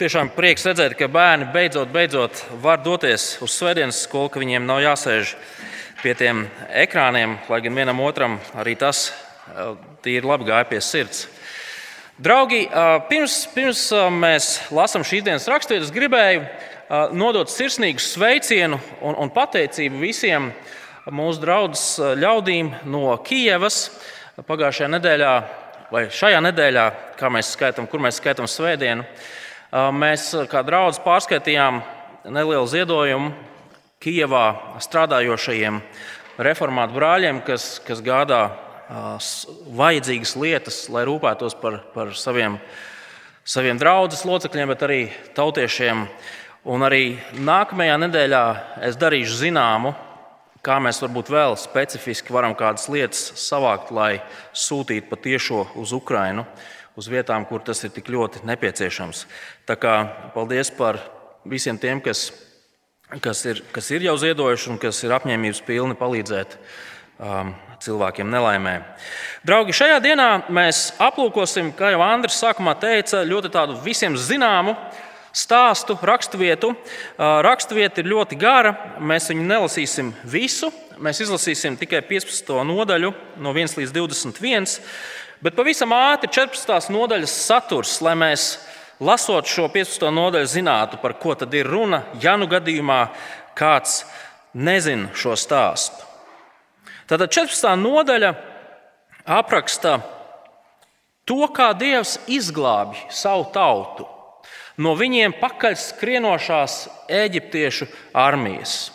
Tiešām prieks redzēt, ka bērni beidzot, beidzot var doties uz svētdienas skolu, ka viņiem nav jāsēž pie tiem ekrāniem, lai gan vienam otram arī tas ir labi gāja pie sirds. Draugi, pirms, pirms mēs lasām šīs dienas raksturus, gribēju nodot sirsnīgu sveicienu un, un pateicību visiem mūsu draugiem ļaudīm no Kijevas. Pagājušajā nedēļā, vai šajā nedēļā, kā mēs skaitām, kur mēs skaitām svētdienu, mēs kā draugi pārskaitījām nelielu ziedojumu Kijevā strādājošajiem reformātu brāļiem, kas, kas gādā vajadzīgas lietas, lai rūpētos par, par saviem, saviem draugu locekļiem, bet arī tautiešiem. Un arī nākamajā nedēļā es darīšu zināmu, kā mēs varbūt vēl specifiski varam kādas lietas savākt, lai sūtītu patiešo uz Ukrajinu, uz vietām, kur tas ir tik ļoti nepieciešams. Tā kā paldies par visiem tiem, kas, kas, ir, kas ir jau ziedojuši un kas ir apņēmības pilni palīdzēt um, cilvēkiem nelaimē. Draugi, šajā dienā mēs aplūkosim, kā jau Andris sākumā teica, ļoti tādu visiem zināmu stāstu, raksturvietu. Raksturvieta ir ļoti gara. Mēs viņu nelasīsim visu. Mēs izlasīsim tikai 15. nodaļu, no 1 līdz 21. Bet pavisam ātri 14. nodaļas saturs, lai mēs lasot šo 15. nodaļu, zinātu, par ko tad ir runa, ja nu gadījumā kāds nezina šo stāstu. Tātad 14. nodaļa apraksta to, kā Dievs izglābj savu tautu no viņiem pakaļ skrienošās eģiptiešu armijas.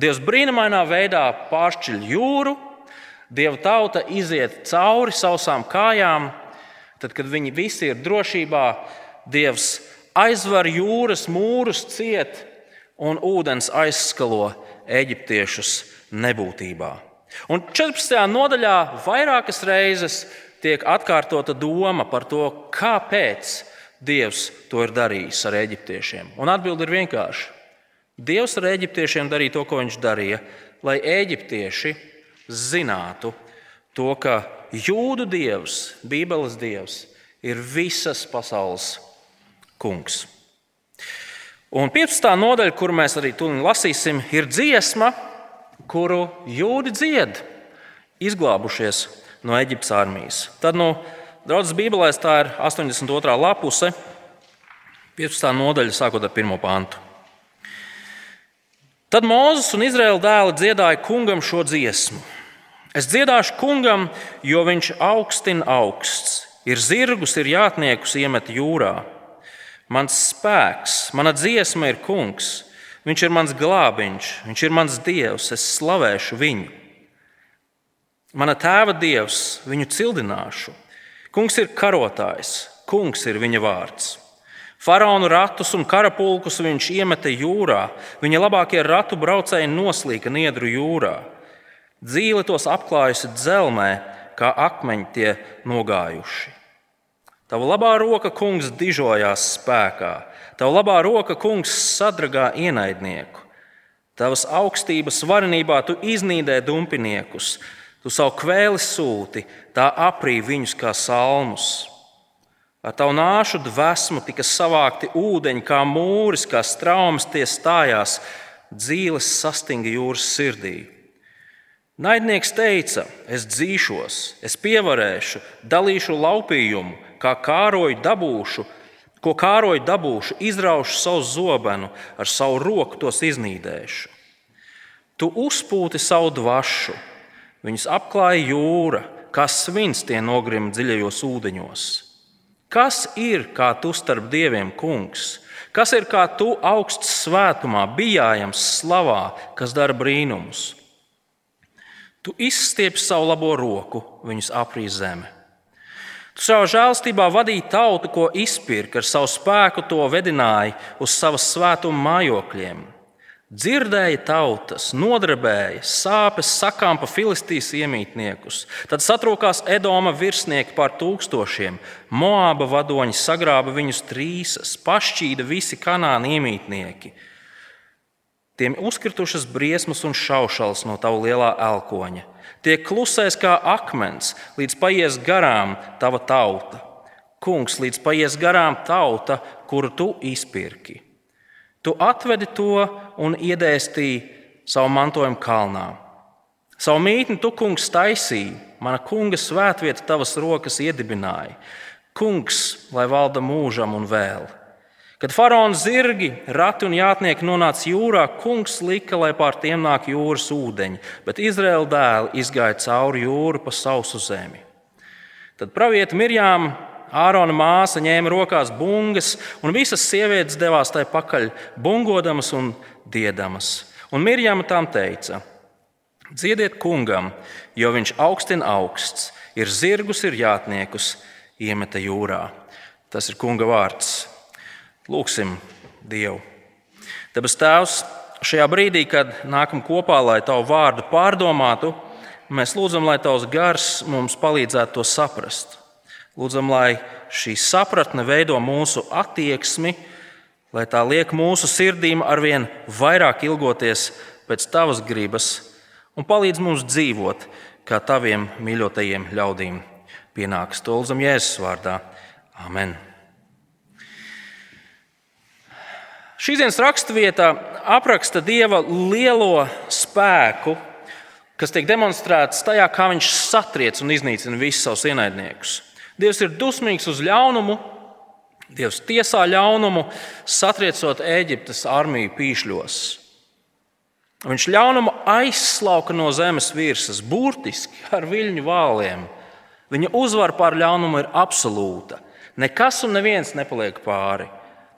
Dievs brīnumainā veidā pāršķiļ jūru, Dieva tauta iziet cauri sausām kājām. Tad, kad viņi visi ir drošībā, Dievs aizver jūras mūrus ciet un ūdens aizskalo eģiptiešus nebūtībā. Un 14. nodaļā vairākas reizes tiek atkārtota doma par to, kāpēc Dievs to ir darījis ar eģiptiešiem. Un atbilde ir vienkārša. Dievs ar eģiptiešiem darīja to, ko viņš darīja, lai eģiptieši zinātu to, ka jūdu dievs, Bībeles dievs, ir visas pasaules kungs. Un 15. nodaļa, kur mēs arī tūlīt lasīsim, ir dziesma, kuru jūdi dzied, izglābušies no Eģiptes armijas. Tad, nu, draudzes Bībelēs tā ir 82. lapuse, 15. nodaļa, sākot ar 1. pāntu. Tad Mozus un Izraēla dēli dziedāja kungam šo dziesmu. Es dziedāšu kungam, jo viņš augstina augsts, ir zirgus, ir jātniekus iemet jūrā. Mans spēks, mana dziesma ir kungs, Viņš ir mans glābiņš, viņš ir mans dievs, es slavēšu viņu. Mana tēva dievs, viņu cildināšu. Kungs ir karotājs, kungs ir viņa vārds. Faraonu ratus un karapulkus viņš iemeta jūrā, viņa labākie ratu braucēji noslīka niedru jūrā. Dzīve tos apklājusi dzelmē, kā akmeņi tie nogājuši. Tava labā roka, kungs, dižojās spēkā, Tava labā roka, kungs, sadragā ienaidnieku. Tavas augstības varenībā tu iznīdē dumpiniekus, tu savu kvēli sūti, tā aprī viņus kā salmus. Ar tavu nāšu dvēsmu tika savākti ūdeņi, kā mūris, kā straumes tie stājās, dzīves sastinga jūras sirdī. Naidnieks teica, es dzīšos, es pievarēšu, dalīšu laupījumu, kā kāroju dabūšu, Ko kāroju dabūšu, izraušu savu zobenu, ar savu roku tos iznīdēšu. Tu uzpūti savu dvašu, viņus apklāja jūra, kā svins tie nogrim dziļajos ūdeņos. Kas ir kā tu starp dieviem, kungs? Kas ir kā tu augsts svētumā, bijājams slavā, kas dara brīnumus? Tu izstiepi savu labo roku, viņus aprī zeme. Tu savā žēlstībā vadīji tautu, ko izpirka ar savu spēku, to vedināja uz savas svētuma mājokļiem. Dzirdēja tautas, nodarbēja, sāpes sakām pa filistīs iemītniekus. Tad satrokās Edoma virsnieki pār tūkstošiem, Moāba vadoņi sagrāba viņus trīsas, pašķīda visi kanāni iemītnieki. Tiem uzkritušas briesmas un šaušals no tava lielā elkoņa tiek klusēs kā akmens, līdz paies garām tava tauta. kungs, līdz paies garām tauta, kuru tu izpirki. Tu atvedi to un iedēstīji savu mantojumu kalnā. Savu mītni tu, kungs, taisīji, mana kunga svētvieta tavas rokas iedibināja. Kungs, lai valda mūžam un vēl. Kad faraona zirgi, rati un jātnieki nonāca jūrā, kungs lika, lai pār tiem nāk jūras ūdeņi, bet Izraēla dēli izgāja cauri jūru pa sausu zemi. Tad pravieta Mirjām, Ārona māsa, ņēma rokās bungas, un visas sievietes devās tai pakaļ, bungodamas un diedamas. Un Mirjama tām teica: Dziediet kungam, jo viņš augstina augsts, ir zirgus, ir jātniekus, iemeta jūrā. Tas ir kunga vārds. Lūksim Dievu. Debes Tēvs, šajā brīdī, kad nākam kopā, lai Tavu vārdu pārdomātu, mēs lūdzam, lai Tavs gars mums palīdzētu to saprast. Lūdzam, lai šī sapratne veido mūsu attieksmi, lai tā liek mūsu sirdīm arvien vairāk ilgoties pēc Tavas gribas un palīdz mums dzīvot kā Taviem mīļotajiem ļaudīm. Pienāks to lūdzam Jēzus vārdā. Amen. Šīs dienas raksturvietā apraksta Dieva lielo spēku, kas tiek demonstrēts tajā, kā viņš satriec un iznīcina visus savus ienaidniekus. Dievs ir dusmīgs uz ļaunumu, Dievs tiesā ļaunumu, satriecot Eģiptes armiju pīšļos. Viņš ļaunumu aizslauka no zemes virsmas, burtiski ar viļņu vāliem. Viņa uzvara pār ļaunumu ir absolūta. Nekas un neviens nepaliek pāri.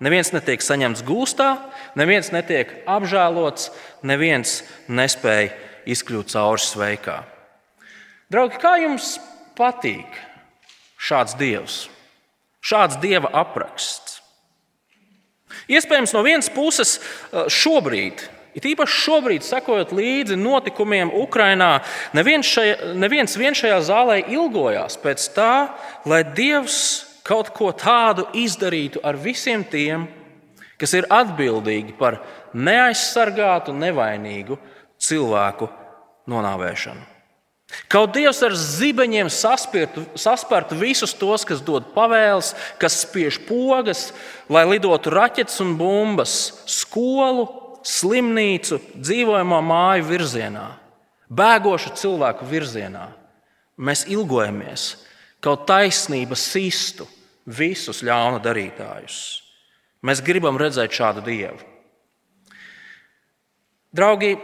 Neviens netiek saņemts gūstā, neviens netiek apžēlots, neviens nespēja izkļūt cauri sveikā. Draugi, kā jums patīk šāds dievs, šāds dieva apraksts? Iespējams, no vienas puses eh, šobrīd It īpaši šobrīd, sekojot līdzi notikumiem Ukrajinā, neviens, šajā, neviens vien šajā zālē ilgojās pēc tā, lai Dievs kaut ko tādu izdarītu ar visiem tiem, kas ir atbildīgi par neaizsargātu, nevainīgu cilvēku nonāvēšanu. Kaut Dievs ar zibeņiem saspirtu, saspartu visus tos, kas dod pavēles, kas spiež pogas, lai lidotu raķetes un bumbas, skolu, slimnīcu, dzīvojamo māju virzienā, bēgošu cilvēku virzienā. Mēs ilgojamies, kaut taisnība sistu visus ļauna darītājus. Mēs gribam redzēt šādu dievu. Draugi,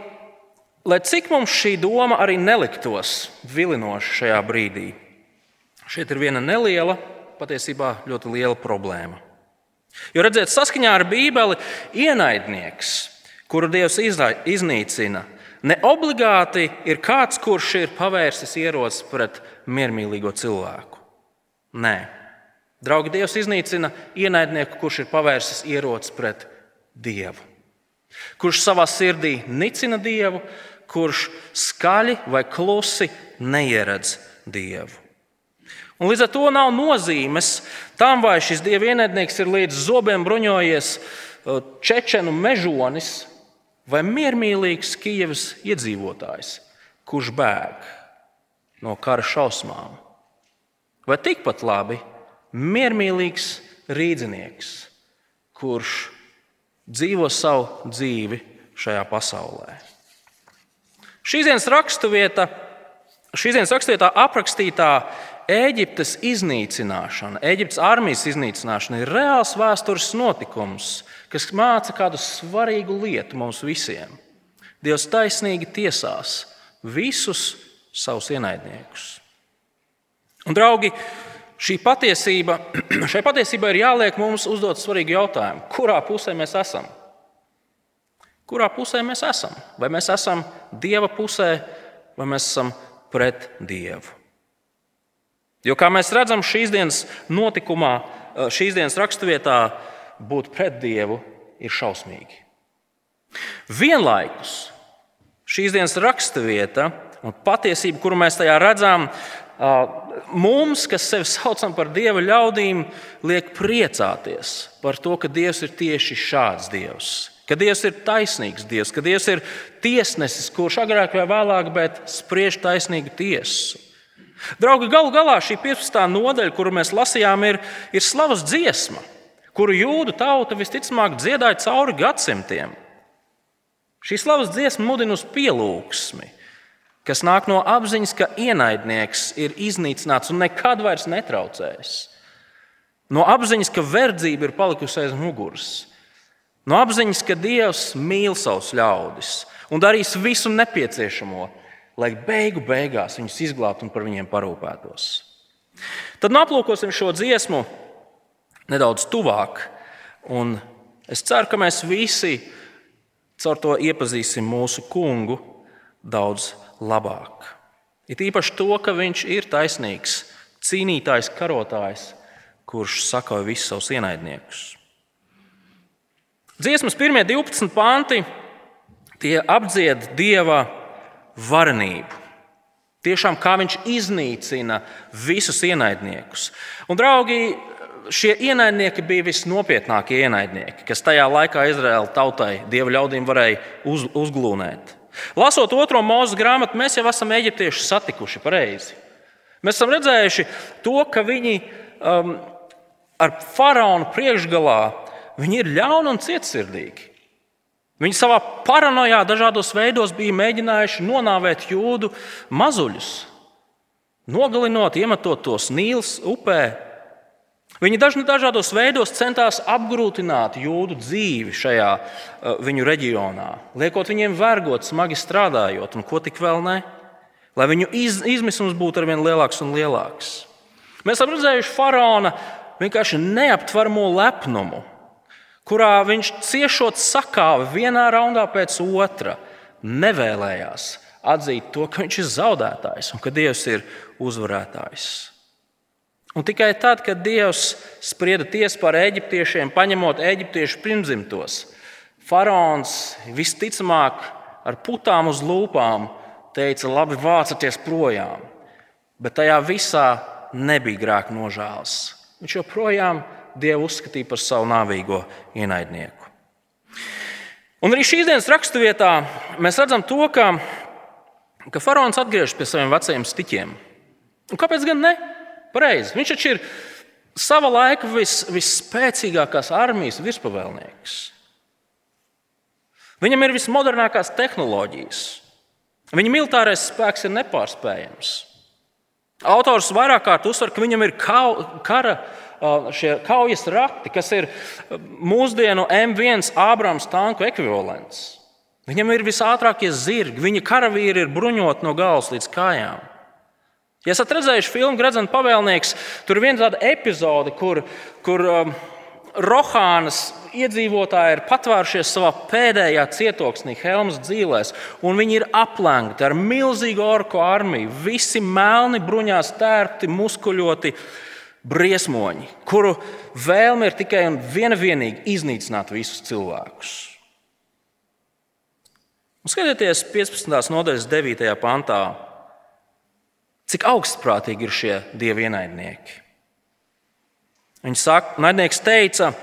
lai cik mums šī doma arī neliktos vilinoša šajā brīdī, šeit ir viena neliela, patiesībā ļoti liela problēma. Jo redziet, saskaņā ar Bībeli ienaidnieks kuru Dievs iznīcina, ne obligāti ir kāds, kurš ir pavērsis ierocis pret miermīlīgo cilvēku. Nē, draugi, Dievs iznīcina ienaidnieku, kurš ir pavērsis ierocis pret Dievu. Kurš savā sirdī nicina Dievu, kurš skaļi vai klusi neieredz Dievu. Un līdz ar to nav nozīmes tam, vai šis dieva ienaidnieks ir līdz zobiem bruņojies čečenu mežonis vai miermīlīgs Kijavas iedzīvotājs, kurš bēg no kara šausmām, vai tikpat labi miermīlīgs rīznieks, kurš dzīvo savu dzīvi šajā pasaulē. Šīs dienas raksturvieta, šīs dienas raksturvietā aprakstītā Eģiptes iznīcināšana, Eģiptes armijas iznīcināšana ir reāls vēstures notikums, kas māca kādu svarīgu lietu mums visiem. Dievs taisnīgi tiesās visus savus ienaidniekus. Un, draugi, šī patiesība, šai patiesībai ir jāliek mums uzdot svarīgu jautājumu, kurā pusē mēs esam. Kurā pusē mēs esam? Vai mēs esam Dieva pusē, vai mēs esam pret Dievu? Jo, kā mēs redzam, šīs dienas notikumā, eh, šīs dienas raksturvietā, būt pret Dievu ir šausmīgi. Vienlaikus šīs dienas raksturvieta un patiesība, kuru mēs tajā redzam, mums, kas sevi saucam par Dieva ļaudīm, liek priecāties par to, ka Dievs ir tieši šāds Dievs. Ka Dievs ir taisnīgs Dievs, ka Dievs ir tiesnesis, kurš agrāk vai vēlāk spriež taisnīgu tiesu. Draugi, galu galā šī 15. nodaļa, kuru mēs lasījām, ir, ir slavas dziesma, kuru jūdu tauta visticamāk dziedāja cauri gadsimtiem. Šī slavas dziesma mudina uz pielūgsmi, kas nāk no apziņas, ka ienaidnieks ir iznīcināts un nekad vairs netraucēs. No apziņas, ka verdzība ir palikusi aiz muguras. No apziņas, ka Dievs mīl savus ļaudis un darīs visu nepieciešamo, lai beigu beigās viņus izglābtu un par viņiem parūpētos. Tad nu aplūkosim šo dziesmu nedaudz tuvāk, un es ceru, ka mēs visi caur to iepazīsim mūsu kungu daudz labāk. It īpaši to, ka viņš ir taisnīgs, cīnītājs, karotājs, kurš sakoja visus savus ienaidniekus. Dziesmas pirmie 12 panti apdzied dieva varenību. Tiešām kā viņš iznīcina visus ienaidniekus. Un, draugi, šie ienaidnieki bija visnopietnākie ienaidnieki, kas tajā laikā Izraēla tautai, dieva ļaudīm varēja uz, uzglūnēt. Lasot otro mūža grāmatu, mēs jau esam eģiptieši satikuši pareizi. Mēs esam redzējuši to, ka viņi um, ar faraonu priekšgalā viņi ir ļauni un cietsirdīgi. Viņi savā paranojā dažādos veidos bija mēģinājuši nonāvēt jūdu mazuļus, nogalinot, iemetot tos Nīlas upē. Viņi dažādos veidos centās apgrūtināt jūdu dzīvi šajā uh, viņu reģionā, liekot viņiem vergot, smagi strādājot, un ko tik vēl ne, lai viņu iz, izmisums būtu arvien lielāks un lielāks. Mēs esam redzējuši faraona vienkārši neaptveramo lepnumu, kurā viņš ciešot sakāvi vienā raundā pēc otra, nevēlējās atzīt to, ka viņš ir zaudētājs un ka Dievs ir uzvarētājs. Un tikai tad, kad Dievs sprieda tiesu par eģiptiešiem, paņemot eģiptiešu pirmzimtos, faraons visticamāk ar putām uz lūpām teica, labi, vācaties projām. Bet tajā visā nebija grēka nožēlas. Viņš joprojām Dievu uzskatīja par savu nāvīgo ienaidnieku. Un arī šīs dienas raksturvietā mēs redzam to, ka, ka faraons atgriežas pie saviem vecajiem stiķiem. Un kāpēc gan ne? Pareizi. Viņš taču ir sava laika vis, visspēcīgākās armijas virspavēlnieks. Viņam ir vismodernākās tehnoloģijas. Viņa militārais spēks ir nepārspējams. Autors vairāk kārt uzsver, ka viņam ir kara šie kaujas rati, kas ir mūsdienu M1 Ābrams tanku ekvivalents. Viņam ir visātrākie zirgi, viņa karavīri ir bruņoti no galvas līdz kājām. Ja esat redzējuši filmu Gradzena pavēlnieks, tur ir viena tāda epizode, kur, kur um, Rohānas iedzīvotāji ir patvērušies savā pēdējā cietoksnī, Helmas dzīvēs, un viņi ir aplenkti ar milzīgu orku armiju. Visi melni bruņās, tērpti, muskuļoti. Uh, briesmoņi, kuru vēlme ir tikai un viena vienīgi iznīcināt visus cilvēkus. Un skatieties, 15. nodaļas 9. pantā, cik augstprātīgi ir šie dievi ienaidnieki. Viņš saka, naidnieks teica,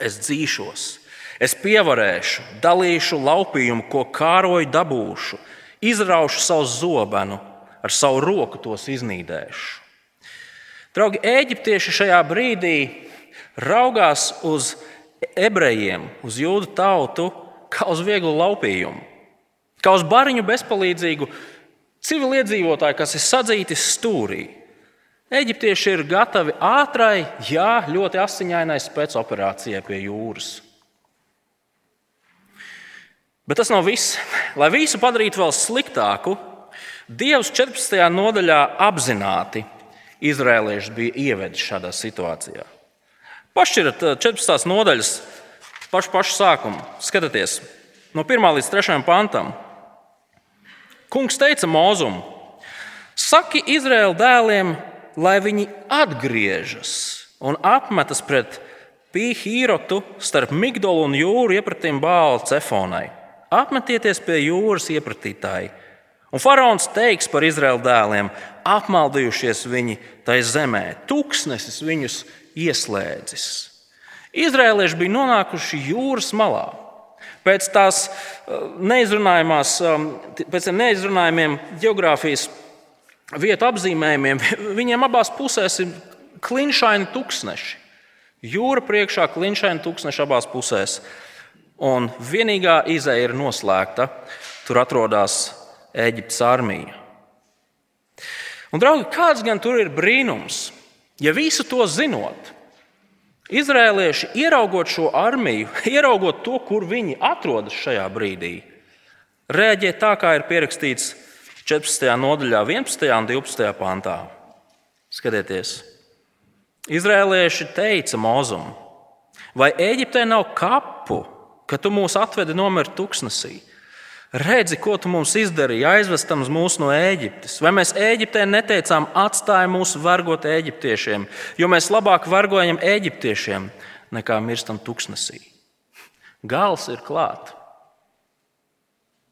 es dzīšos, es pievarēšu, dalīšu laupījumu, ko kāroju dabūšu, izraušu savu zobenu, ar savu roku tos iznīdēšu. Draugi, eģiptieši šajā brīdī raugās uz ebrejiem, uz jūdu tautu, kā uz vieglu laupījumu, kā uz bariņu bezpalīdzīgu civiliedzīvotāju, kas ir sadzītis stūrī. Eģiptieši ir gatavi ātrai, jā, ļoti asiņainai spēcoperācijai pie jūras. Bet tas nav viss. Lai visu padarītu vēl sliktāku, Dievs 14. nodaļā apzināti izrēlieši bija ievedis šādā situācijā. Pašķirat 14. nodaļas pašu, pašu sākumu. Skatieties, no 1 līdz 3 pantam. Kungs teica Mozum: Saki Izraēla dēliem, lai viņi atgriežas un apmetas pret Pīhīrotu starp Migdolu un jūru iepratīm Bāla cefonai. Apmetieties pie jūras iepratītāji Un faraons teiks par Izraēlu dēliem, apmaldījušies viņi tajā zemē, tūkstnesis viņus ieslēdzis. Izrēlieši bija nonākuši jūras malā. Pēc tās uh, neizrunājumās, um, pēc neizrunājumiem geogrāfijas vietu apzīmējumiem, viņiem abās pusēs ir klinšaini tūkstneši. Jūra priekšā, klinšaini tūkstneši abās pusēs. Un vienīgā izēja ir noslēgta. Tur atrodas Eģiptes armija. Un, draugi, kāds gan tur ir brīnums? Ja visu to zinot, izrēlieši ieraugot šo armiju, ieraugot to, kur viņi atrodas šajā brīdī, reaģē tā, kā ir pierakstīts 14. nodaļā, 11. un 12. pantā. Skatieties, Izrēlieši teica Mozum, vai Eģiptē nav kapu, ka tu mūs atvedi nomirt tuksnesī? Redzi, ko tu mums izdarīji, aizvestam mūs no Ēģiptes. Vai mēs Ēģiptē neteicām, atstāj mūs vergot eģiptiešiem, jo mēs labāk vergojam eģiptiešiem nekā mirstam tuksnesī? Gals ir klāts.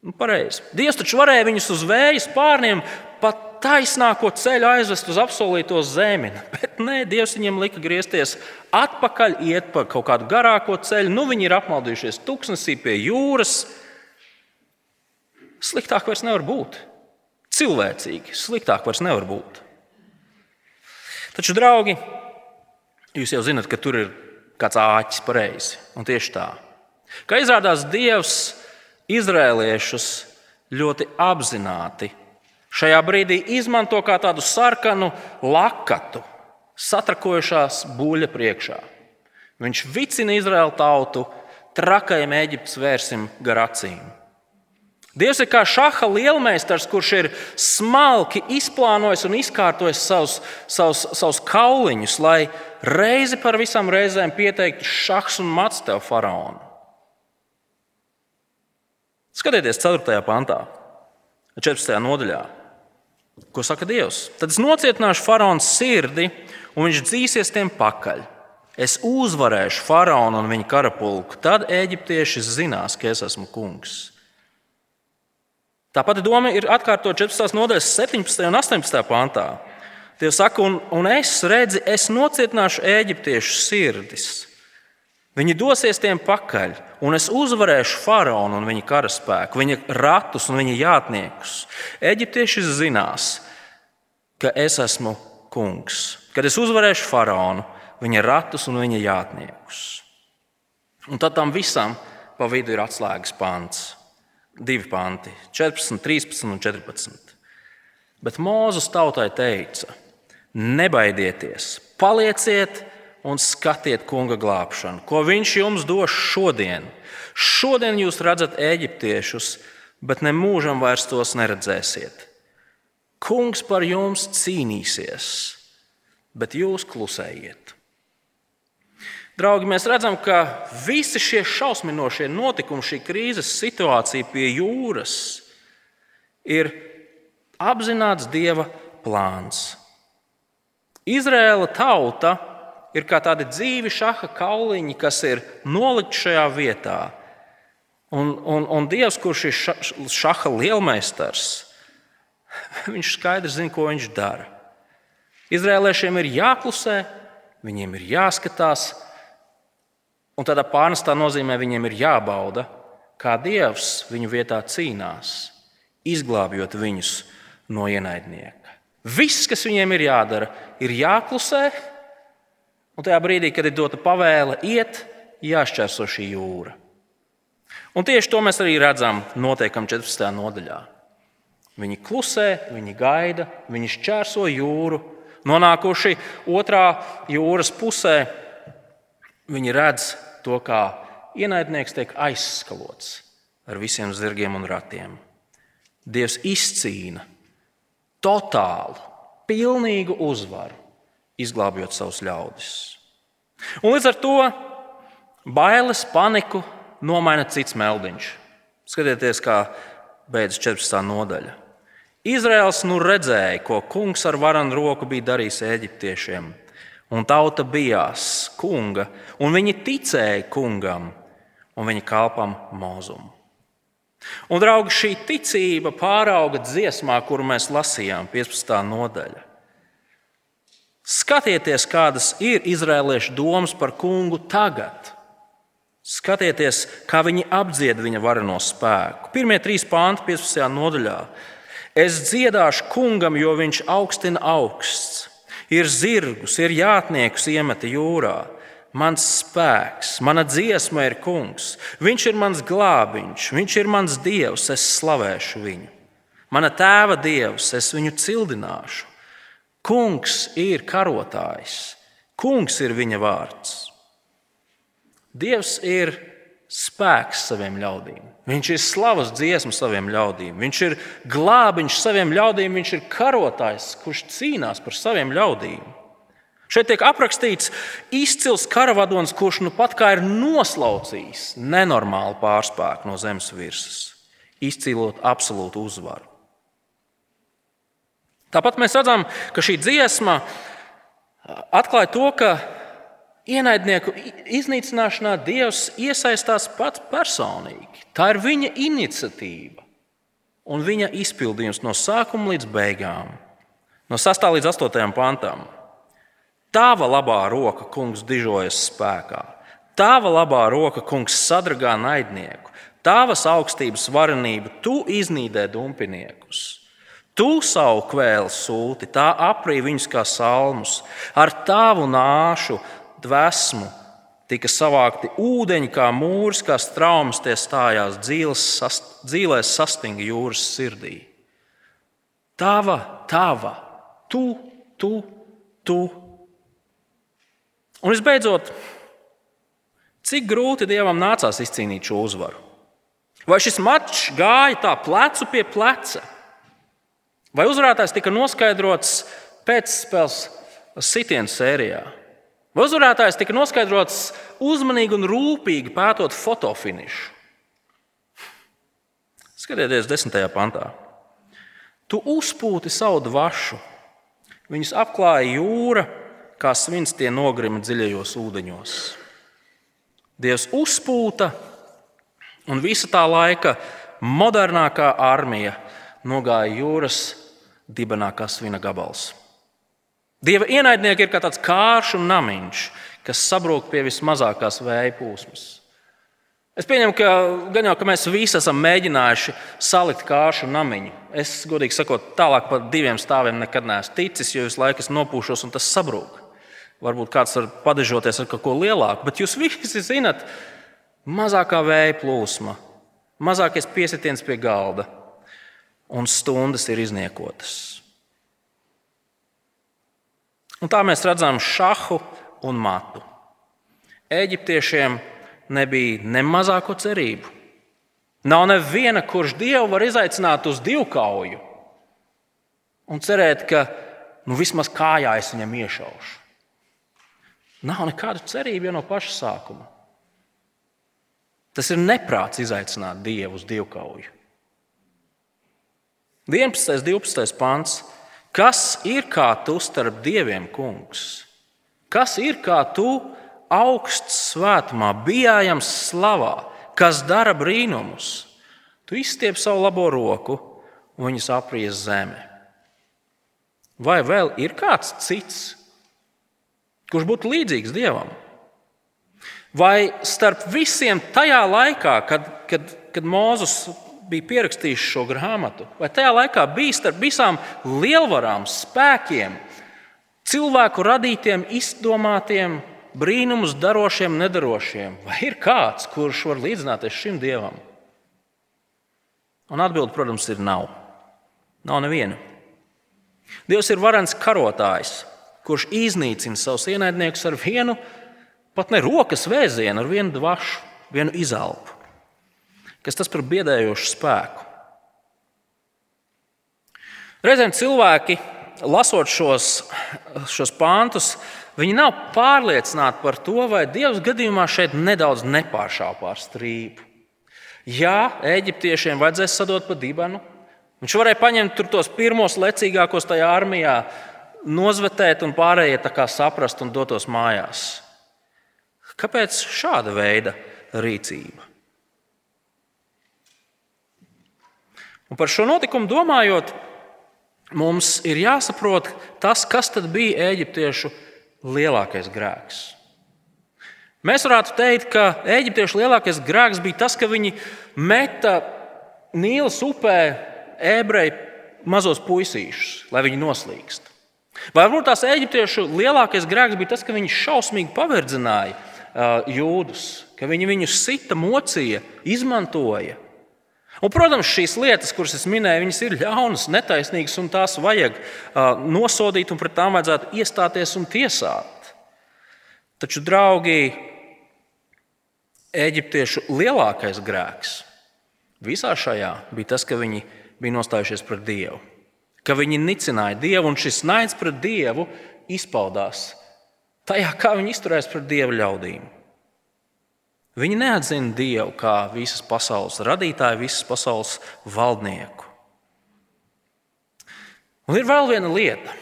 Nu, pareizi. Dievs taču varēja viņus uz vēja spārniem pat taisnāko ceļu aizvest uz apsolīto zemi. Bet nē, Dievs viņiem lika griezties atpakaļ, iet pa kaut kādu garāko ceļu. Nu, viņi ir apmaldījušies tuksnesī pie jūras. Sliktāk vairs nevar būt. Cilvēcīgi sliktāk vairs nevar būt. Taču, draugi, jūs jau zinat, ka tur ir kāds āķis pareizi. Un tieši tā. Kā izrādās, Dievs izrēliešus ļoti apzināti šajā brīdī izmanto kā tādu sarkanu lakatu, satrakojušās buļļa priekšā. Viņš vicina Izraēlu tautu trakajam Eģiptes vērsim gar acīm. Dievs ir kā šaha lielmeistars, kurš ir smalki izplānojis un izkārtojis savus, savus, savus kauliņus, lai reizi par visām reizēm pieteiktu šahs un mats tev faraonu. Skatieties, 4. pantā, 14. nodaļā. Ko saka Dievs? Tad es nocietināšu faraona sirdi, un viņš dzīsies tiem pakaļ. Es uzvarēšu faraonu un viņa karapulku. Tad eģiptieši zinās, ka es esmu kungs. Tā pati doma ir atkārtot 14. nodaļas 17. un 18. pantā. Tie saka, un, un es redzu, es nocietināšu eģiptiešu sirdis. Viņi dosies tiem pakaļ, un es uzvarēšu faraonu un viņa karaspēku, viņa ratus un viņa jātniekus. Eģiptieši zinās, ka es esmu kungs, kad es uzvarēšu faraonu, viņa ratus un viņa jātniekus. Un tad tam visam pa vidu ir atslēgas pants divi panti, 14, 13 un 14. Bet Mūzes tautai teica: Nebaidieties, palieciet un skatiet kunga glābšanu, ko viņš jums dos šodien. Šodien jūs redzat eģiptiešus, bet ne mūžam vairs tos neredzēsiet. Kungs par jums cīnīsies, bet jūs klusējiet. Draugi, mēs redzam, ka visi šie šausminošie notikumi, šī krīzes situācija pie jūras ir apzināts Dieva plāns. Izraēla tauta ir kā tādi dzīvi šaha kauliņi, kas ir nolikti šajā vietā. Un, un, un Dievs, kurš ir šaha lielmeistars, viņš skaidri zina, ko viņš dara. Izrēliešiem ir jāklusē, viņiem ir jāskatās, Un tādā pārnestā nozīmē viņiem ir jābauda, kā Dievs viņu vietā cīnās, izglābjot viņus no ienaidnieka. Viss, kas viņiem ir jādara, ir jāklusē, un tajā brīdī, kad ir dota pavēle iet, jāšķērso šī jūra. Un tieši to mēs arī redzam notiekam 14. nodaļā. Viņi klusē, viņi gaida, viņi šķērso jūru, nonākuši otrā jūras pusē. Viņi redz to, kā ienaidnieks tiek aizskalots ar visiem zirgiem un ratiem. Dievs izcīna totālu, pilnīgu uzvaru, izglābjot savus ļaudis. Un līdz ar to bailes, paniku nomaina cits meldiņš. Skatieties, kā beidzas 14. nodaļa. Izraels nu redzēja, ko kungs ar varanu roku bija darījis eģiptiešiem Un tauta bijās kunga, un viņi ticēja kungam un viņa kalpam mūzumu. Un, draugi, šī ticība pārauga dziesmā, kuru mēs lasījām, 15. nodaļa. Skatieties, kādas ir izrēliešu domas par kungu tagad. Skatieties, kā viņi apdzied viņa vareno spēku. Pirmie trīs pānti, 15. nodaļā. Es dziedāšu kungam, jo viņš augstina augsts. Ir zirgus, ir jātniekus iemeta jūrā. Mans spēks, mana dziesma ir kungs. Viņš ir mans glābiņš, viņš ir mans dievs, es slavēšu viņu. Mana tēva dievs, es viņu cildināšu. Kungs ir karotājs, kungs ir viņa vārds. Dievs ir spēks saviem ļaudīm. Viņš ir slavas dziesma saviem ļaudīm. Viņš ir glābiņš saviem ļaudīm, viņš ir karotājs, kurš cīnās par saviem ļaudīm. Šeit tiek aprakstīts izcils karavadons, kurš nu pat kā ir noslaucījis nenormālu pārspēku no zemes virsmas, izcīlot absolūtu uzvaru. Tāpat mēs redzam, ka šī dziesma atklāja to, ka ienaidnieku iznīcināšanā Dievs iesaistās pats personīgi. Tā ir viņa iniciatīva un viņa izpildījums no sākuma līdz beigām, no 6. līdz 8. pantam. Tava labā roka, kungs, dižojas spēkā. Tava labā roka, kungs, sadragā naidnieku. Tavas augstības varenība, tu iznīdē dumpiniekus. Tu savu kvēlu sūti, tā aprī viņus kā salmus. Ar tavu nāšu dvēsmu tika savākti ūdeņi, kā mūrs, kā straumes tie stājās dzīvēs, sastinga jūras sirdī. Tava, tava, tu, tu, tu. Un visbeidzot, cik grūti Dievam nācās izcīnīt šo uzvaru? Vai šis mačs gāja tā plecu pie pleca? Vai uzvarētājs tika noskaidrots pēcspēles sitienu sērijā? Uzvarētājs tika noskaidrots uzmanīgi un rūpīgi pētot fotofinišu? Skatieties, desmitajā pantā. Tu uzpūti savu dvašu, viņus apklāja jūra, kā svins tie nogrima dziļajos ūdeņos. Dievs uzpūta, un visa tā laika modernākā armija nogāja jūras dibenā kā svina gabals. Dieva ienaidnieki ir kā tāds kārš un namiņš, kas sabrūk pie vismazākās vēja plūsmas. Es pieņemu, ka gan jau ka mēs visi esam mēģinājuši salikt kāršu namiņu. Es, godīgi sakot, tālāk par diviem stāviem nekad neesmu ticis, jo visu laiku es nopūšos un tas sabrūk. Varbūt kāds var padežoties ar kaut ko lielāku, bet jūs visi zinat, mazākā vēja plūsma, mazākais piesitiens pie galda un stundas ir izniekotas. Un tā mēs redzam šahu un matu. Eģiptiešiem nebija ne mazāko cerību. Nav neviena, kurš dievu var izaicināt uz divkauju un cerēt, ka nu, vismaz kājā es viņam iešaušu. Nav nekādu cerību jau no paša sākuma. Tas ir neprāts izaicināt dievu uz divkauju. 11. un 12. pāns. Kas ir kā tu starp dieviem, kungs? Kas ir kā tu augsts svētumā, bijājams slavā, kas dara brīnumus? Tu izstiep savu labo roku un viņus apries zeme. Vai vēl ir kāds cits, kurš būtu līdzīgs dievam? Vai starp visiem tajā laikā, kad, kad, kad Mozus bija pierakstījis šo grāmatu, vai tajā laikā bija starp visām lielvarām, spēkiem, cilvēku radītiem, izdomātiem, brīnumus darošiem, nedarošiem, vai ir kāds, kurš var līdzināties šim dievam? Un atbilde, protams, ir nav. Nav neviena. Dievs ir varens karotājs, kurš iznīcina savus ienaidniekus ar vienu, pat ne rokas vēzienu, ar vienu dvašu, vienu izelpu. Kas tas par biedējošu spēku? Reizēm cilvēki, lasot šos, šos pāntus, viņi nav pārliecināti par to, vai Dievs gadījumā šeit nedaudz nepāršāpā ar strīpu. Jā, eģiptiešiem vajadzēs sadot pa dibenu. Viņš varēja paņemt tos pirmos lecīgākos tajā armijā, nozvetēt un pārējie tā kā saprast un dotos mājās. Kāpēc šāda veida rīcība? Un par šo notikumu domājot, mums ir jāsaprot tas, kas bija eģiptiešu lielākais grēks. Mēs varētu teikt, ka eģiptiešu lielākais grēks bija tas, ka viņi meta Nīlas upē ebreju mazos puisīšus, lai viņi noslīkst. Vai varbūt tās eģiptiešu lielākais grēks bija tas, ka viņi šausmīgi paverdzināja jūdus, ka viņi viņus sita, mocīja, izmantoja. Un, protams, šīs lietas, kuras es minēju, viņas ir ļaunas, netaisnīgas, un tās vajag nosodīt, un pret tām vajadzētu iestāties un tiesāt. Taču, draugi, eģiptiešu lielākais grēks visā šajā bija tas, ka viņi bija nostājušies pret Dievu, ka viņi nicināja Dievu, un šis naids pret Dievu izpaudās tajā, kā viņi izturējās pret Dieva ļaudīm. Viņi neatzina Dievu kā visas pasaules radītāju, visas pasaules valdnieku. Un ir vēl viena lieta,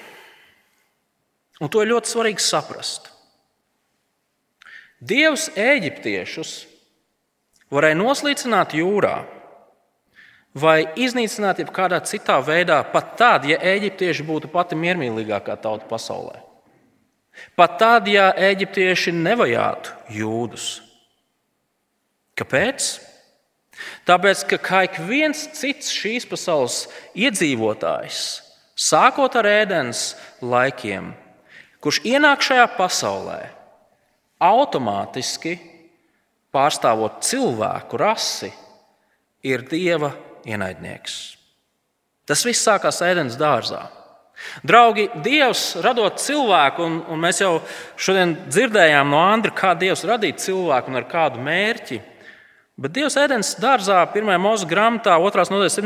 un to ir ļoti svarīgi saprast. Dievs eģiptiešus varēja noslīcināt jūrā vai iznīcināt jebkādā citā veidā, pat tad, ja eģiptieši būtu pati miermīlīgākā tauta pasaulē. Pat tad, ja eģiptieši nevajātu jūdus. Kāpēc? Tāpēc, ka kā ik viens cits šīs pasaules iedzīvotājs, sākot ar ēdienas laikiem, kurš ienāk šajā pasaulē, automātiski pārstāvot cilvēku rasi, ir dieva ienaidnieks. Tas viss sākās ēdienas dārzā. Draugi, Dievs radot cilvēku, un, un mēs jau šodien dzirdējām no Andra, kā Dievs radīja cilvēku un ar kādu mērķi. Bet Dievs ēdienas dārzā, 1. mūža grāmatā, 2. nodaļas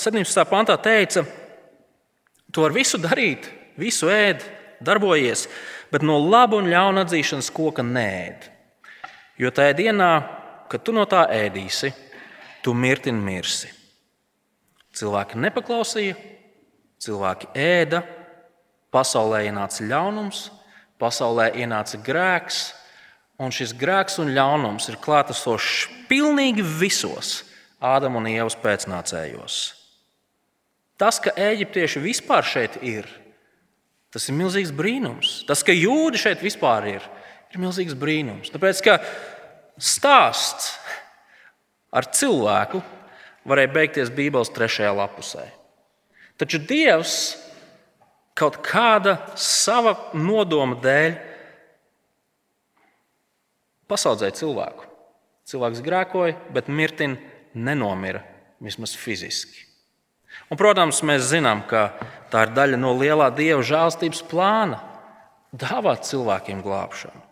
17. pantā teica, to var visu darīt, visu ēd, darbojies, bet no laba un ļauna atzīšanas koka nēd. Jo tajā dienā, kad tu no tā ēdīsi, tu mirti un mirsi. Cilvēki nepaklausīja, cilvēki ēda, pasaulē ienāca ļaunums, pasaulē ienāca grēks, un šis grēks un ļaunums ir klātesošs pilnīgi visos Ādama un Ievas pēcnācējos. Tas, ka eģiptieši vispār šeit ir, tas ir milzīgs brīnums. Tas, ka jūdi šeit vispār ir, ir milzīgs brīnums. Tāpēc, ka stāsts ar cilvēku varēja beigties Bībeles trešajā lapusē. Taču Dievs kaut kāda sava nodoma dēļ pasaudzēja cilvēku. Cilvēks grēkoja, bet mirtin nenomira vismaz fiziski. Un, protams, mēs zinām, ka tā ir daļa no lielā dieva žēlstības plāna - dāvāt cilvēkiem glābšanu.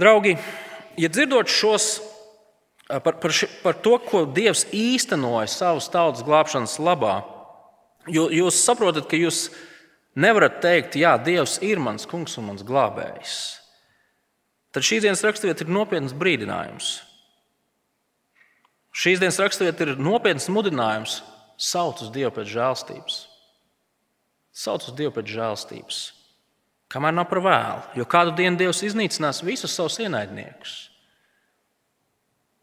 Draugi, ja dzirdot šos par, par, ši, par to, ko Dievs īstenoja savas tautas glābšanas labā, jūs saprotat, ka jūs nevarat teikt, Jā, Dievs ir mans kungs un mans glābējs tad šīs dienas raksturvieta ir nopietns brīdinājums. Šīs dienas raksturvieta ir nopietns mudinājums saukt uz Dievu pēc žēlstības. Saukt uz Dievu pēc žēlstības. Kamēr nav par vēlu, jo kādu dienu Dievs iznīcinās visus savus ienaidniekus.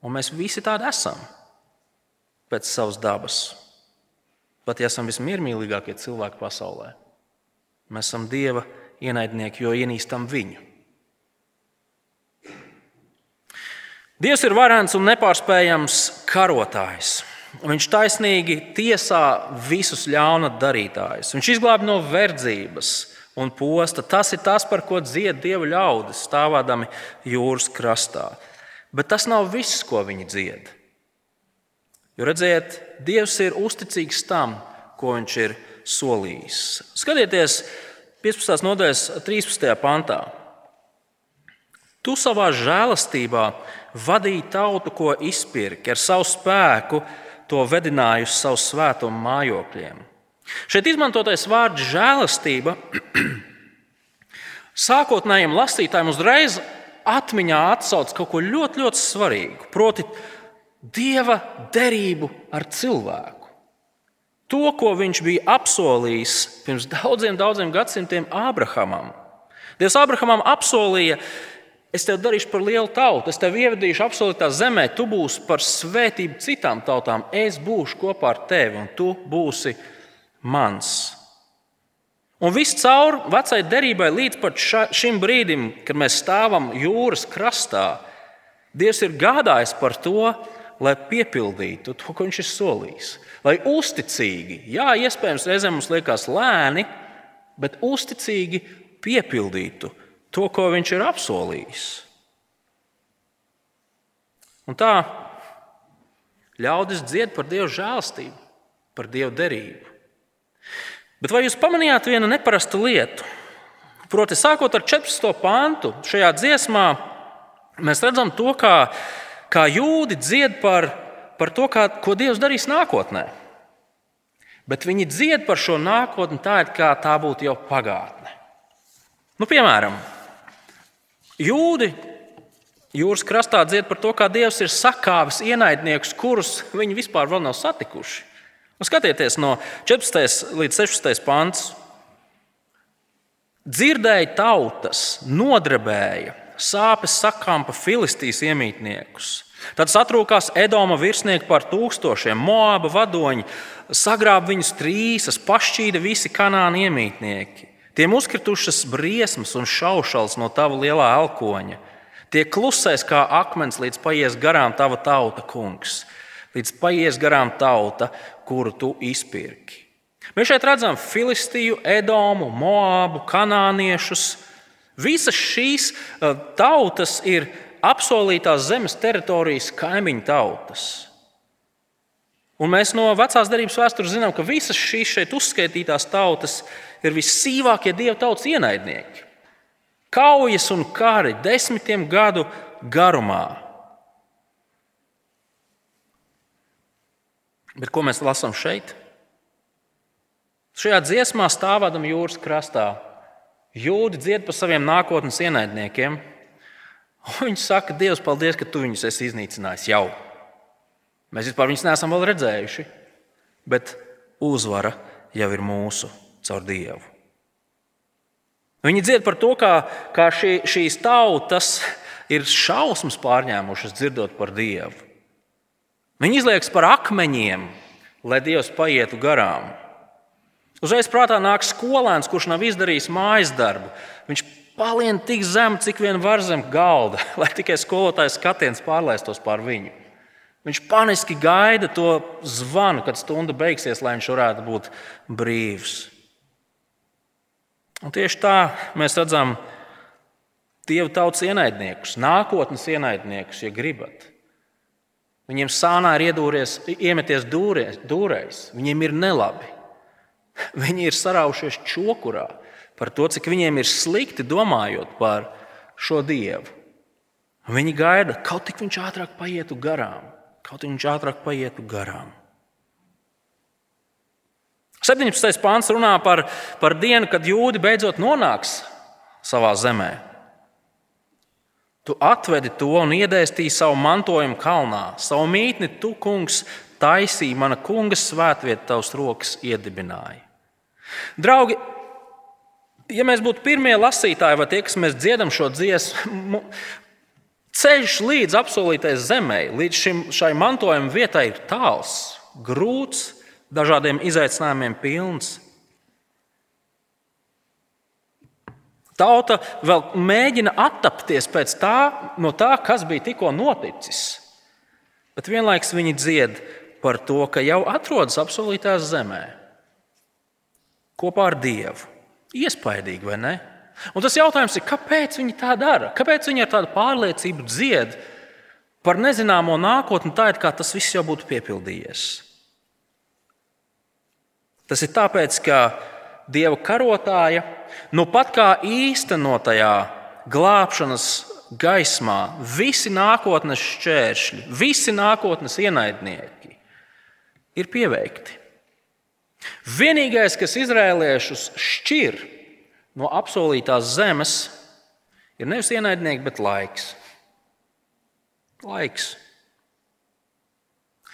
Un mēs visi tādi esam pēc savas dabas. Pat ja esam vismiermīlīgākie cilvēki pasaulē, mēs esam Dieva ienaidnieki, jo ienīstam viņu. Dievs ir varants un nepārspējams karotājs. Viņš taisnīgi tiesā visus ļauna darītājus. Viņš izglābj no verdzības un posta. Tas ir tas, par ko dzied dievu ļaudis, stāvādami jūras krastā. Bet tas nav viss, ko viņi dzied. Jo redziet, Dievs ir uzticīgs tam, ko viņš ir solījis. Skatieties, 15. nodaļas 13. pantā. Tu savā žēlastībā vadīja tautu, ko izpirka ar savu spēku, to vedināja uz savu svētumu mājokļiem. Šeit izmantotais vārds žēlastība sākotnējiem lasītājiem uzreiz atmiņā atsauc kaut ko ļoti, ļoti svarīgu, proti, dieva derību ar cilvēku. To, ko viņš bija apsolījis pirms daudziem, daudziem gadsimtiem Ābrahamam. Dievs Ābrahamam apsolīja, Es tevi darīšu par lielu tautu, es tevi ievedīšu absolūtā zemē, tu būsi par svētību citām tautām. Es būšu kopā ar tevi, un tu būsi mans. Un viss cauri vecai derībai līdz ša, šim brīdim, kad mēs stāvam jūras krastā, Dievs ir gādājis par to, lai piepildītu to, ko viņš ir solījis. Lai uzticīgi, jā, iespējams, reizēm mums liekas lēni, bet uzticīgi piepildītu to, ko viņš ir apsolījis. Un tā ļaudis dzied par Dieva žēlstību, par Dieva derību. Bet vai jūs pamanījāt vienu neparastu lietu? Proti, sākot ar 14. pāntu, šajā dziesmā mēs redzam to, kā, kā jūdi dzied par, par to, kā, ko Dievs darīs nākotnē. Bet viņi dzied par šo nākotni tā, it kā tā būtu jau pagātne. Nu, piemēram, jūdi jūras krastā dzied par to, kā Dievs ir sakāvis ienaidniekus, kurus viņi vispār vēl nav satikuši. Un skatieties no 14. līdz 16. pāns. Dzirdēja tautas, nodarbēja, sāpes sakām pa filistīs iemītniekus. Tad satrūkās Edoma virsnieki par tūkstošiem, Moāba vadoņi, sagrāba viņus trīsas, pašķīda visi kanāni iemītnieki. Tiem uzkritušas briesmas un šaušals no tava lielā elkoņa. Tie klusēs kā akmens, līdz paies garām tava tauta, kungs, līdz paies garām tauta, kuru tu izpirki. Mēs šeit redzam Filistiju, Edomu, Moābu, Kanāniešus. Visas šīs uh, tautas ir apsolītās zemes teritorijas kaimiņu tautas. Un mēs no vecās darbības vēstures zinām, ka visas šīs šeit uzskaitītās tautas ir vissīvākie dievu tautas ienaidnieki. Kaujas un kari desmitiem gadu garumā. Bet ko mēs lasām šeit? Šajā dziesmā stāvādam jūras krastā. Jūdi dzied par saviem nākotnes ienaidniekiem. Viņi saka, Dievs, paldies, ka tu viņus esi iznīcinājis jau. Mēs vispār viņus neesam vēl redzējuši, bet uzvara jau ir mūsu caur Dievu. Viņi dzied par to, kā, kā šī, šīs tautas ir šausmas pārņēmušas dzirdot par Dievu. Viņi izliekas par akmeņiem, lai Dievs paietu garām. Uzreiz prātā nāk skolēns, kurš nav izdarījis mājas darbu. Viņš palien tik zem, cik vien var zem galda, lai tikai skolotāja skatiens pārlaistos pār viņu. Viņš paniski gaida to zvanu, kad stunda beigsies, lai viņš varētu būt brīvs. Un tieši tā mēs redzam Dieva tautas ienaidniekus, nākotnes ienaidniekus, ja gribat. Viņiem sānā ir iedūries, iemeties dūrēs, dūrēs, viņiem ir nelabi. Viņi ir saraušies čokurā par to, cik viņiem ir slikti domājot par šo dievu. Viņi gaida, kaut tik viņš ātrāk paietu garām, kaut viņš ātrāk paietu garām. 17. pāns runā par, par dienu, kad jūdi beidzot nonāks savā zemē. Tu atvedi to un iedēstīji savu mantojumu kalnā, savu mītni, tu, kungs, taisīji mana kunga svētvietu, tavs rokas iedibināja. Draugi, ja mēs būtu pirmie lasītāji vai tie, kas mēs dziedam šo dziesmu, ceļš līdz apsolītajai zemē, līdz šim, šai mantojuma vietai ir tāls, grūts, dažādiem izaicinājumiem pilns. Tauta vēl mēģina attapties pēc tā, no tā, kas bija tikko noticis. Bet vienlaikus viņi dzied par to, ka jau atrodas apsolītās zemē kopā ar Dievu. Iespaidīgi, vai ne? Un tas jautājums ir, kāpēc viņi tā dara? Kāpēc viņi ar tādu pārliecību dzied par nezināmo nākotni, tā it kā tas viss jau būtu piepildījies? Tas ir tāpēc, ka Dieva karotāja, nu pat kā īstenotajā glābšanas gaismā, visi nākotnes šķēršļi, visi nākotnes ienaidnieki ir pieveikti. Vienīgais, kas izrēliešus šķir no apsolītās zemes, ir nevis ienaidnieki, bet laiks. Laiks.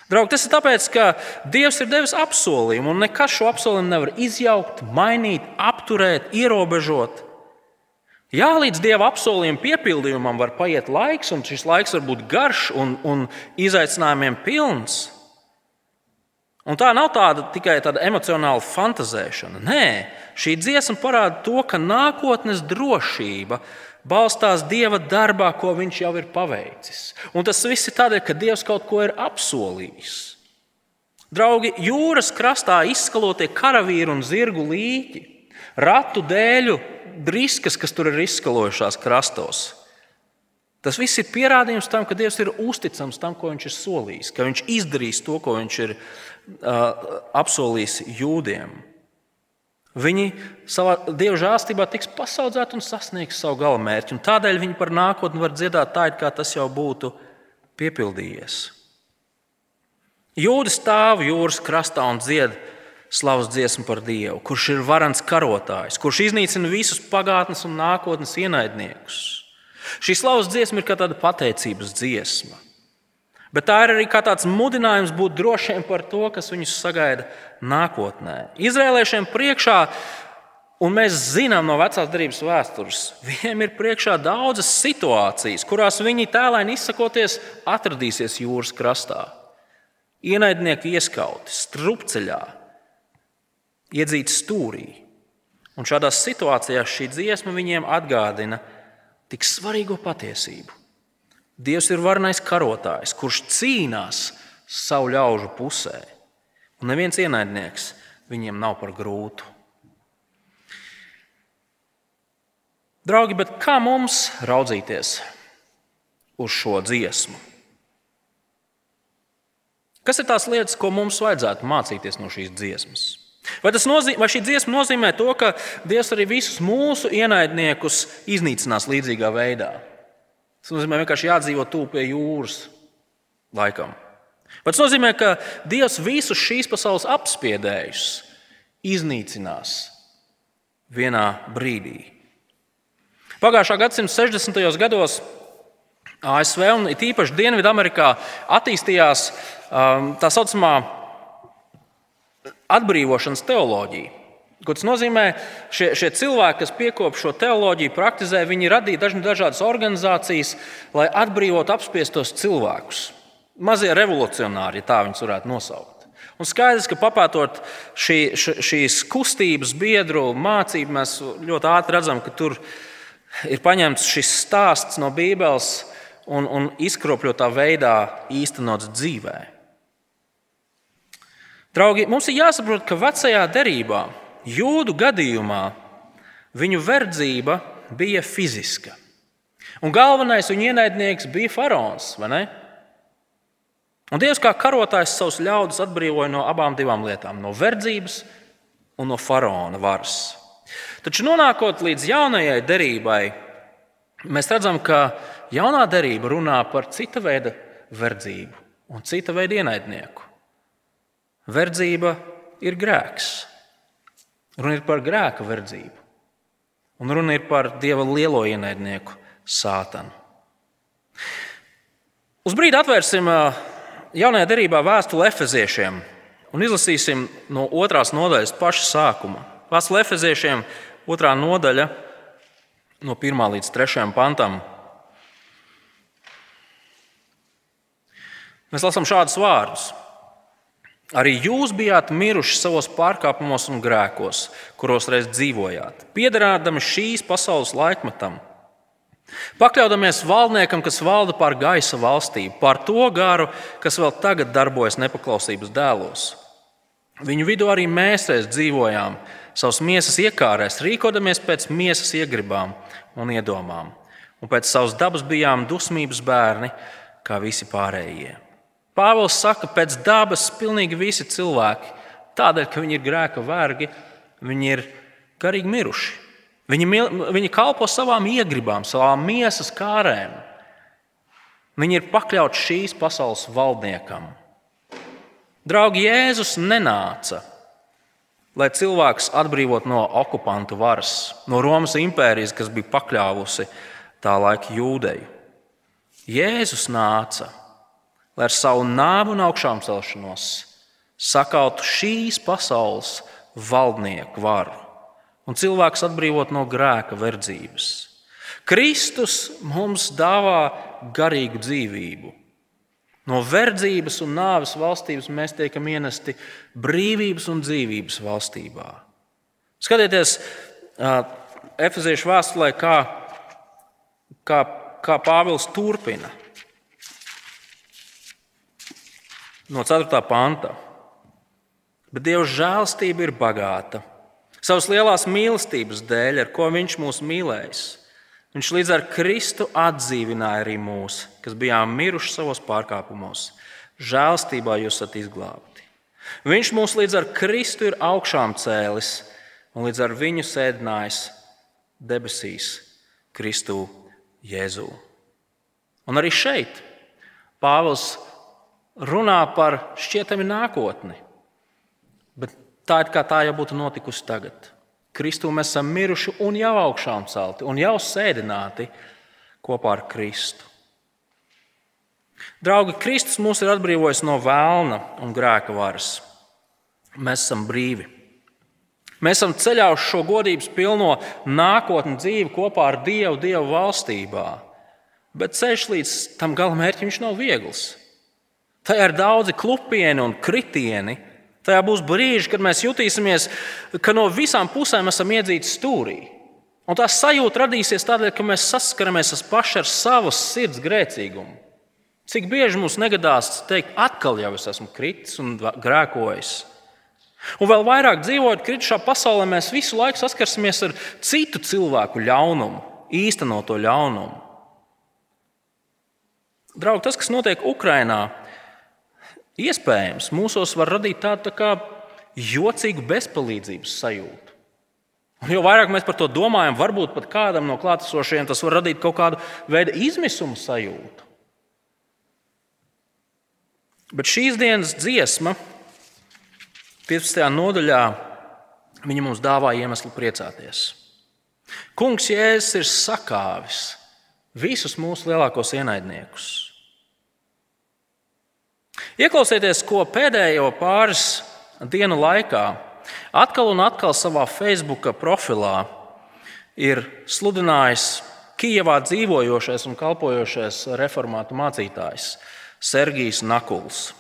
Draugi, tas ir tāpēc, ka Dievs ir devis apsolījumu, un nekas šo apsolījumu nevar izjaukt, mainīt, apturēt, ierobežot. Jā, līdz Dieva apsolījuma piepildījumam var paiet laiks, un šis laiks var būt garš un, un izaicinājumiem pilns. Un tā nav tāda tikai tāda emocionāla fantazēšana. Nē, šī dziesma parāda to, ka nākotnes drošība balstās Dieva darbā, ko Viņš jau ir paveicis. Un tas viss ir tādēļ, ka Dievs kaut ko ir apsolījis. Draugi, jūras krastā izskalotie karavīri un zirgu līķi, ratu dēļu driskas, kas tur ir izskalojušās krastos. Tas viss ir pierādījums tam, ka Dievs ir uzticams tam, ko Viņš ir solījis, ka Viņš izdarīs to, ko Viņš ir uh, apsolījis jūdiem. Viņi savā dieva žēlstībā tiks pasaudzēti un sasniegs savu galamērķi. Tādēļ viņi par nākotni var dziedāt tā, it kā tas jau būtu piepildījies. Jūda stāv jūras krastā un dzied slavas dziesmu par Dievu, kurš ir varants karotājs, kurš iznīcina visus pagātnes un nākotnes ienaidniekus. Šī slavas dziesma ir kā tāda pateicības dziesma. Bet tā ir arī kā tāds mudinājums būt drošiem par to, kas viņus sagaida nākotnē. Izrēliešiem priekšā, un mēs zinām no vecās darbības vēstures, viņiem ir priekšā daudzas situācijas, kurās viņi tēlēni izsakoties atradīsies jūras krastā. Ienaidnieki ieskauti, strupceļā, iedzīti stūrī. Un šādās situācijās šī dziesma viņiem atgādina tik svarīgo patiesību Dievs ir varenais karotājs, kurš cīnās savu ļaužu pusē. Un neviens ienaidnieks viņiem nav par grūtu. Draugi, bet kā mums raudzīties uz šo dziesmu? Kas ir tās lietas, ko mums vajadzētu mācīties no šīs dziesmas? Vai, nozīmē, vai šī dziesma nozīmē to, ka Dievs arī visus mūsu ienaidniekus iznīcinās līdzīgā veidā? Tas nozīmē vienkārši jādzīvo tuvu pie jūras laikam. Bet tas nozīmē, ka Dievs visus šīs pasaules apspiedējus iznīcinās vienā brīdī. Pagājušā gadsimta 60. gados ASV un īpaši Dienvidamerikā attīstījās um, tā saucamā atbrīvošanas teoloģija. Ko tas nozīmē? Šie, šie cilvēki, kas piekopja šo teoloģiju, praktizē, viņi radīja dažādas organizācijas, lai atbrīvotu apspiestos cilvēkus. Mazie revolucionāri, ja tā viņus varētu nosaukt. Un skaidrs, ka papētot šī, šīs kustības biedru mācību, mēs ļoti ātri redzam, ka tur ir paņemts šis stāsts no Bībeles un, un izkropļotā veidā īstenots dzīvē. Draugi, mums ir jāsaprot, ka vecajā derībā Jūdu gadījumā viņu verdzība bija fiziska. Un galvenais viņa ienaidnieks bija faraons. Un Dievs kā karotājs savus ļaudis atbrīvoja no abām lietām - no verdzības un no faraona varas. Taču nonākot līdz jaunajai derībai, mēs redzam, ka jaunā derība runā par cita veida verdzību un cita veida ienaidnieku. Verdzība ir grēks. Runa ir par grēka verdzību, un runa ir par dieva lielo ienaidnieku, Sātanu. Uz brīdi atvērsim jaunajā derībā vēstuli Efeziešiem un izlasīsim no otrās nodaļas paša sākuma. Vēstule Efeziešiem, otrā nodaļa, no 1 līdz 3 pantam. Mēs lasām šādus vārdus. Arī jūs bijāt miruši savos pārkāpumos un grēkos, kuros reiz dzīvojāt, piederādami šīs pasaules laikmetam. Pakļaudamies valdniekam, kas valda pār gaisa valstību, pār to garu, kas vēl tagad darbojas nepaklausības dēlos. Viņu vidū arī mēs reiz dzīvojām, savas miesas iekārēs, rīkodamies pēc miesas iegribām un iedomām, un pēc savas dabas bijām dusmības bērni, kā visi pārējie. Pāvils saka, pēc dabas pilnīgi visi cilvēki, tādēļ, ka viņi ir grēka vergi, viņi ir garīgi miruši. Viņi, viņi kalpo savām iegribām, savām miesas kārēm. Viņi ir pakļauti šīs pasaules valdniekam. Draugi, Jēzus nenāca, lai cilvēks atbrīvotu no okupantu varas, no Romas impērijas, kas bija pakļāvusi tā laika jūdeju. Jēzus nāca lai ar savu nāvu un augšām celšanos sakautu šīs pasaules valdnieku varu un cilvēks atbrīvot no grēka verdzības. Kristus mums dāvā garīgu dzīvību, No verdzības un nāves valstības mēs tiekam ienesti brīvības un dzīvības valstībā. Skatieties, Efeziešu vēstulē, kā, kā, kā Pāvils turpina no 4. panta. Bet Dieva žēlstība ir bagāta. Savas lielās mīlestības dēļ, ar ko Viņš mūs mīlējis Viņš līdz ar Kristu atdzīvināja arī mūs, kas bijām miruši savos pārkāpumos. Žēlstībā jūs esat izglābti. Viņš mūs līdz ar Kristu ir augšām cēlis un līdz ar viņu sēdinājis debesīs, Kristu Jēzū. Un arī šeit Pāvils runā par šķietami nākotni, bet tā ir kā tā jau būtu notikusi tagad. Kristū mēs esam miruši un jau augšām celti un jau sēdināti kopā ar Kristu. Draugi, Kristus mūs ir atbrīvojis no vēlna un grēka varas. Mēs esam brīvi. Mēs esam ceļā uz šo godības pilno nākotni dzīvi kopā ar Dievu, Dievu valstībā. Bet ceļš līdz tam galamērķim nav viegls. Tajā ir daudzi klupieni un kritieni, Tajā būs brīži, kad mēs jutīsimies, ka no visām pusēm esam iedzīti stūrī. Un tā sajūta radīsies tādēļ, ka mēs saskaramies paši ar savas sirds grēcīgumu. Cik bieži mums negadās teikt, atkal jau es esmu kritis un grēkojis. Un vēl vairāk dzīvojot kritušā pasaulē, mēs visu laiku saskarsimies ar citu cilvēku ļaunumu, īstenoto ļaunumu. Draugi, tas, kas notiek Ukrajinā, Iespējams, mūsos var radīt tādu tā jocīgu bezpalīdzības sajūtu. Un jo vairāk mēs par to domājam, varbūt pat kādam no klātesošiem tas var radīt kaut kādu veidu izmisuma sajūtu. Bet šīs dienas dziesma, 15. nodaļā, viņa mums dāvā iemeslu priecāties. Kungs Jēzus ir sakāvis visus mūsu lielākos ienaidniekus. Ieklausieties, ko pēdējo pāris dienu laikā atkal un atkal savā Facebook profilā ir sludinājis Kijavā dzīvojošais un kalpojošais reformātu mācītājs Sergijs Nakuls.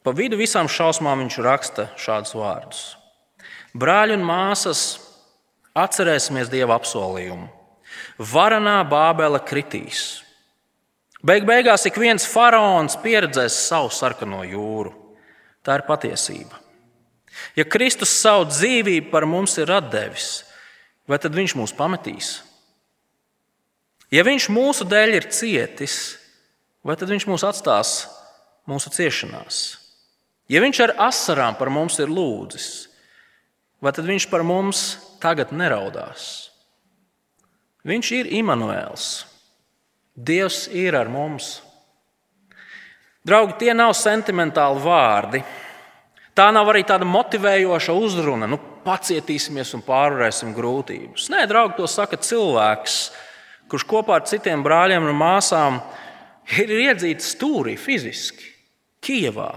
Pa vidu visām šausmām viņš raksta šādus vārdus: Brāļi un māsas, atcerēsimies Dieva apsolījumu. Varanā Bābele kritīs Beig beigās ik viens faraons pieredzēs savu sarkano jūru. Tā ir patiesība. Ja Kristus savu dzīvību par mums ir devis, vai tad viņš mūs pametīs? Ja viņš mūsu dēļ ir cietis, vai tad viņš mūs atstās mūsu ciešanās? Ja viņš ar asarām par mums ir lūdzis, vai tad viņš par mums tagad neraudās? Viņš ir Imants. Dievs ir ar mums. Draugi, tie nav sentimentāli vārdi. Tā nav arī tāda motivējoša uzruna. Nu, pacietīsimies un pārvarēsim grūtības. Nē, draugi, to saka cilvēks, kurš kopā ar citiem brāļiem un māsām ir iedzīts stūrī fiziski, Kijavā.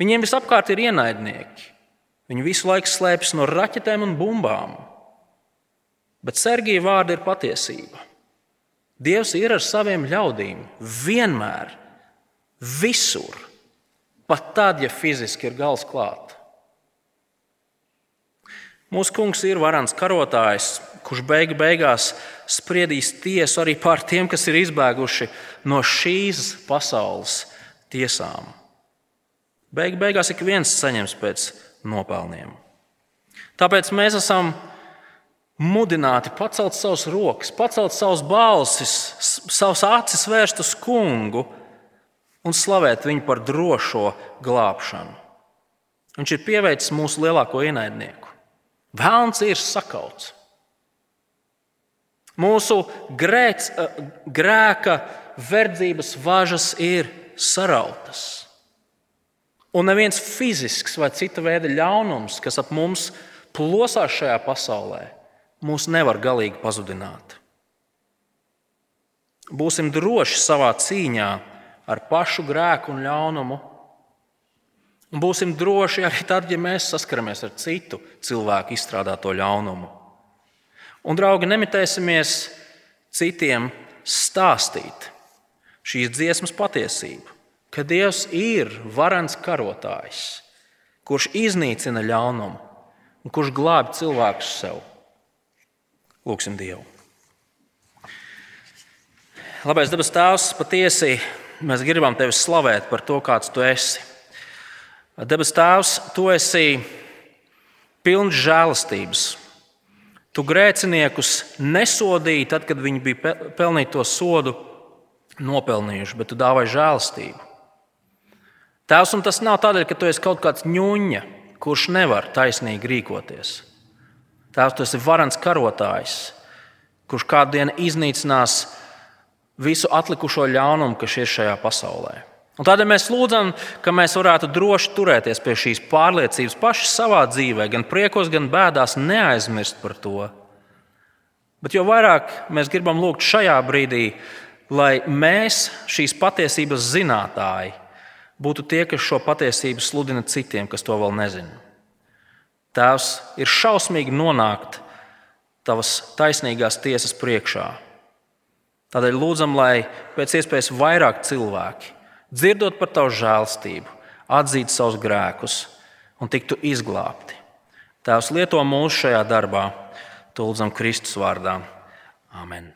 Viņiem visapkārt ir ienaidnieki. Viņi visu laiku slēpjas no raķetēm un bumbām. Bet Sergija vārdi ir patiesība. Dievs ir ar saviem ļaudīm vienmēr, visur, pat tad, ja fiziski ir gals klāt. Mūsu kungs ir varants karotājs, kurš beigu beigās spriedīs tiesu arī pār tiem, kas ir izbēguši no šīs pasaules tiesām. Beigu beigās ik viens saņems pēc nopelniem. Tāpēc mēs esam mudināti pacelt savus rokas, pacelt savus balsis, savus acis vērst uz kungu un slavēt viņu par drošo glābšanu. Viņš ir pieveicis mūsu lielāko ienaidnieku. Vēlns ir sakauts. Mūsu grēks, eh, grēka verdzības važas ir sarautas. Un neviens fizisks vai cita veida ļaunums, kas ap mums plosās šajā pasaulē, mūs nevar galīgi pazudināt. Būsim droši savā cīņā ar pašu grēku un ļaunumu. Un būsim droši arī tad, ja mēs saskaramies ar citu cilvēku izstrādāto ļaunumu. Un, draugi, nemitēsimies citiem stāstīt šīs dziesmas patiesību, ka Dievs ir varants karotājs, kurš iznīcina ļaunumu un kurš glābi cilvēkus sev. Lūksim Dievu! Labais dabas Tēvs, patiesi mēs gribam tevi slavēt par to, kāds tu esi. Debes Tēvs, tu esi pilns žēlastības. Tu grēciniekus nesodīji tad, kad viņi bija pelnījuši to sodu, nopelnījuši, bet tu dāvāji žēlastību. Tēvs, un tas nav tādēļ, ka tu esi kaut kāds ņūņa, kurš nevar taisnīgi rīkoties. Tēvs, tu esi varants karotājs, kurš kādu dienu iznīcinās visu atlikušo ļaunumu, kas ir šajā pasaulē. Un tādēļ mēs lūdzam, ka mēs varētu droši turēties pie šīs pārliecības paši savā dzīvē, gan priekos, gan bēdās, neaizmirst par to. Bet jo vairāk mēs gribam lūgt šajā brīdī, lai mēs, šīs patiesības zinātāji, būtu tie, kas šo patiesību sludina citiem, kas to vēl nezina. Tēvs ir šausmīgi nonākt tavas taisnīgās tiesas priekšā. Tādēļ lūdzam, lai pēc iespējas vairāk cilvēki, dzirdot par tavu žēlstību, atzītu savus grēkus un tiktu izglābti. Tēvs lieto mūsu šajā darbā, to lūdzam Kristus vārdā. Amen.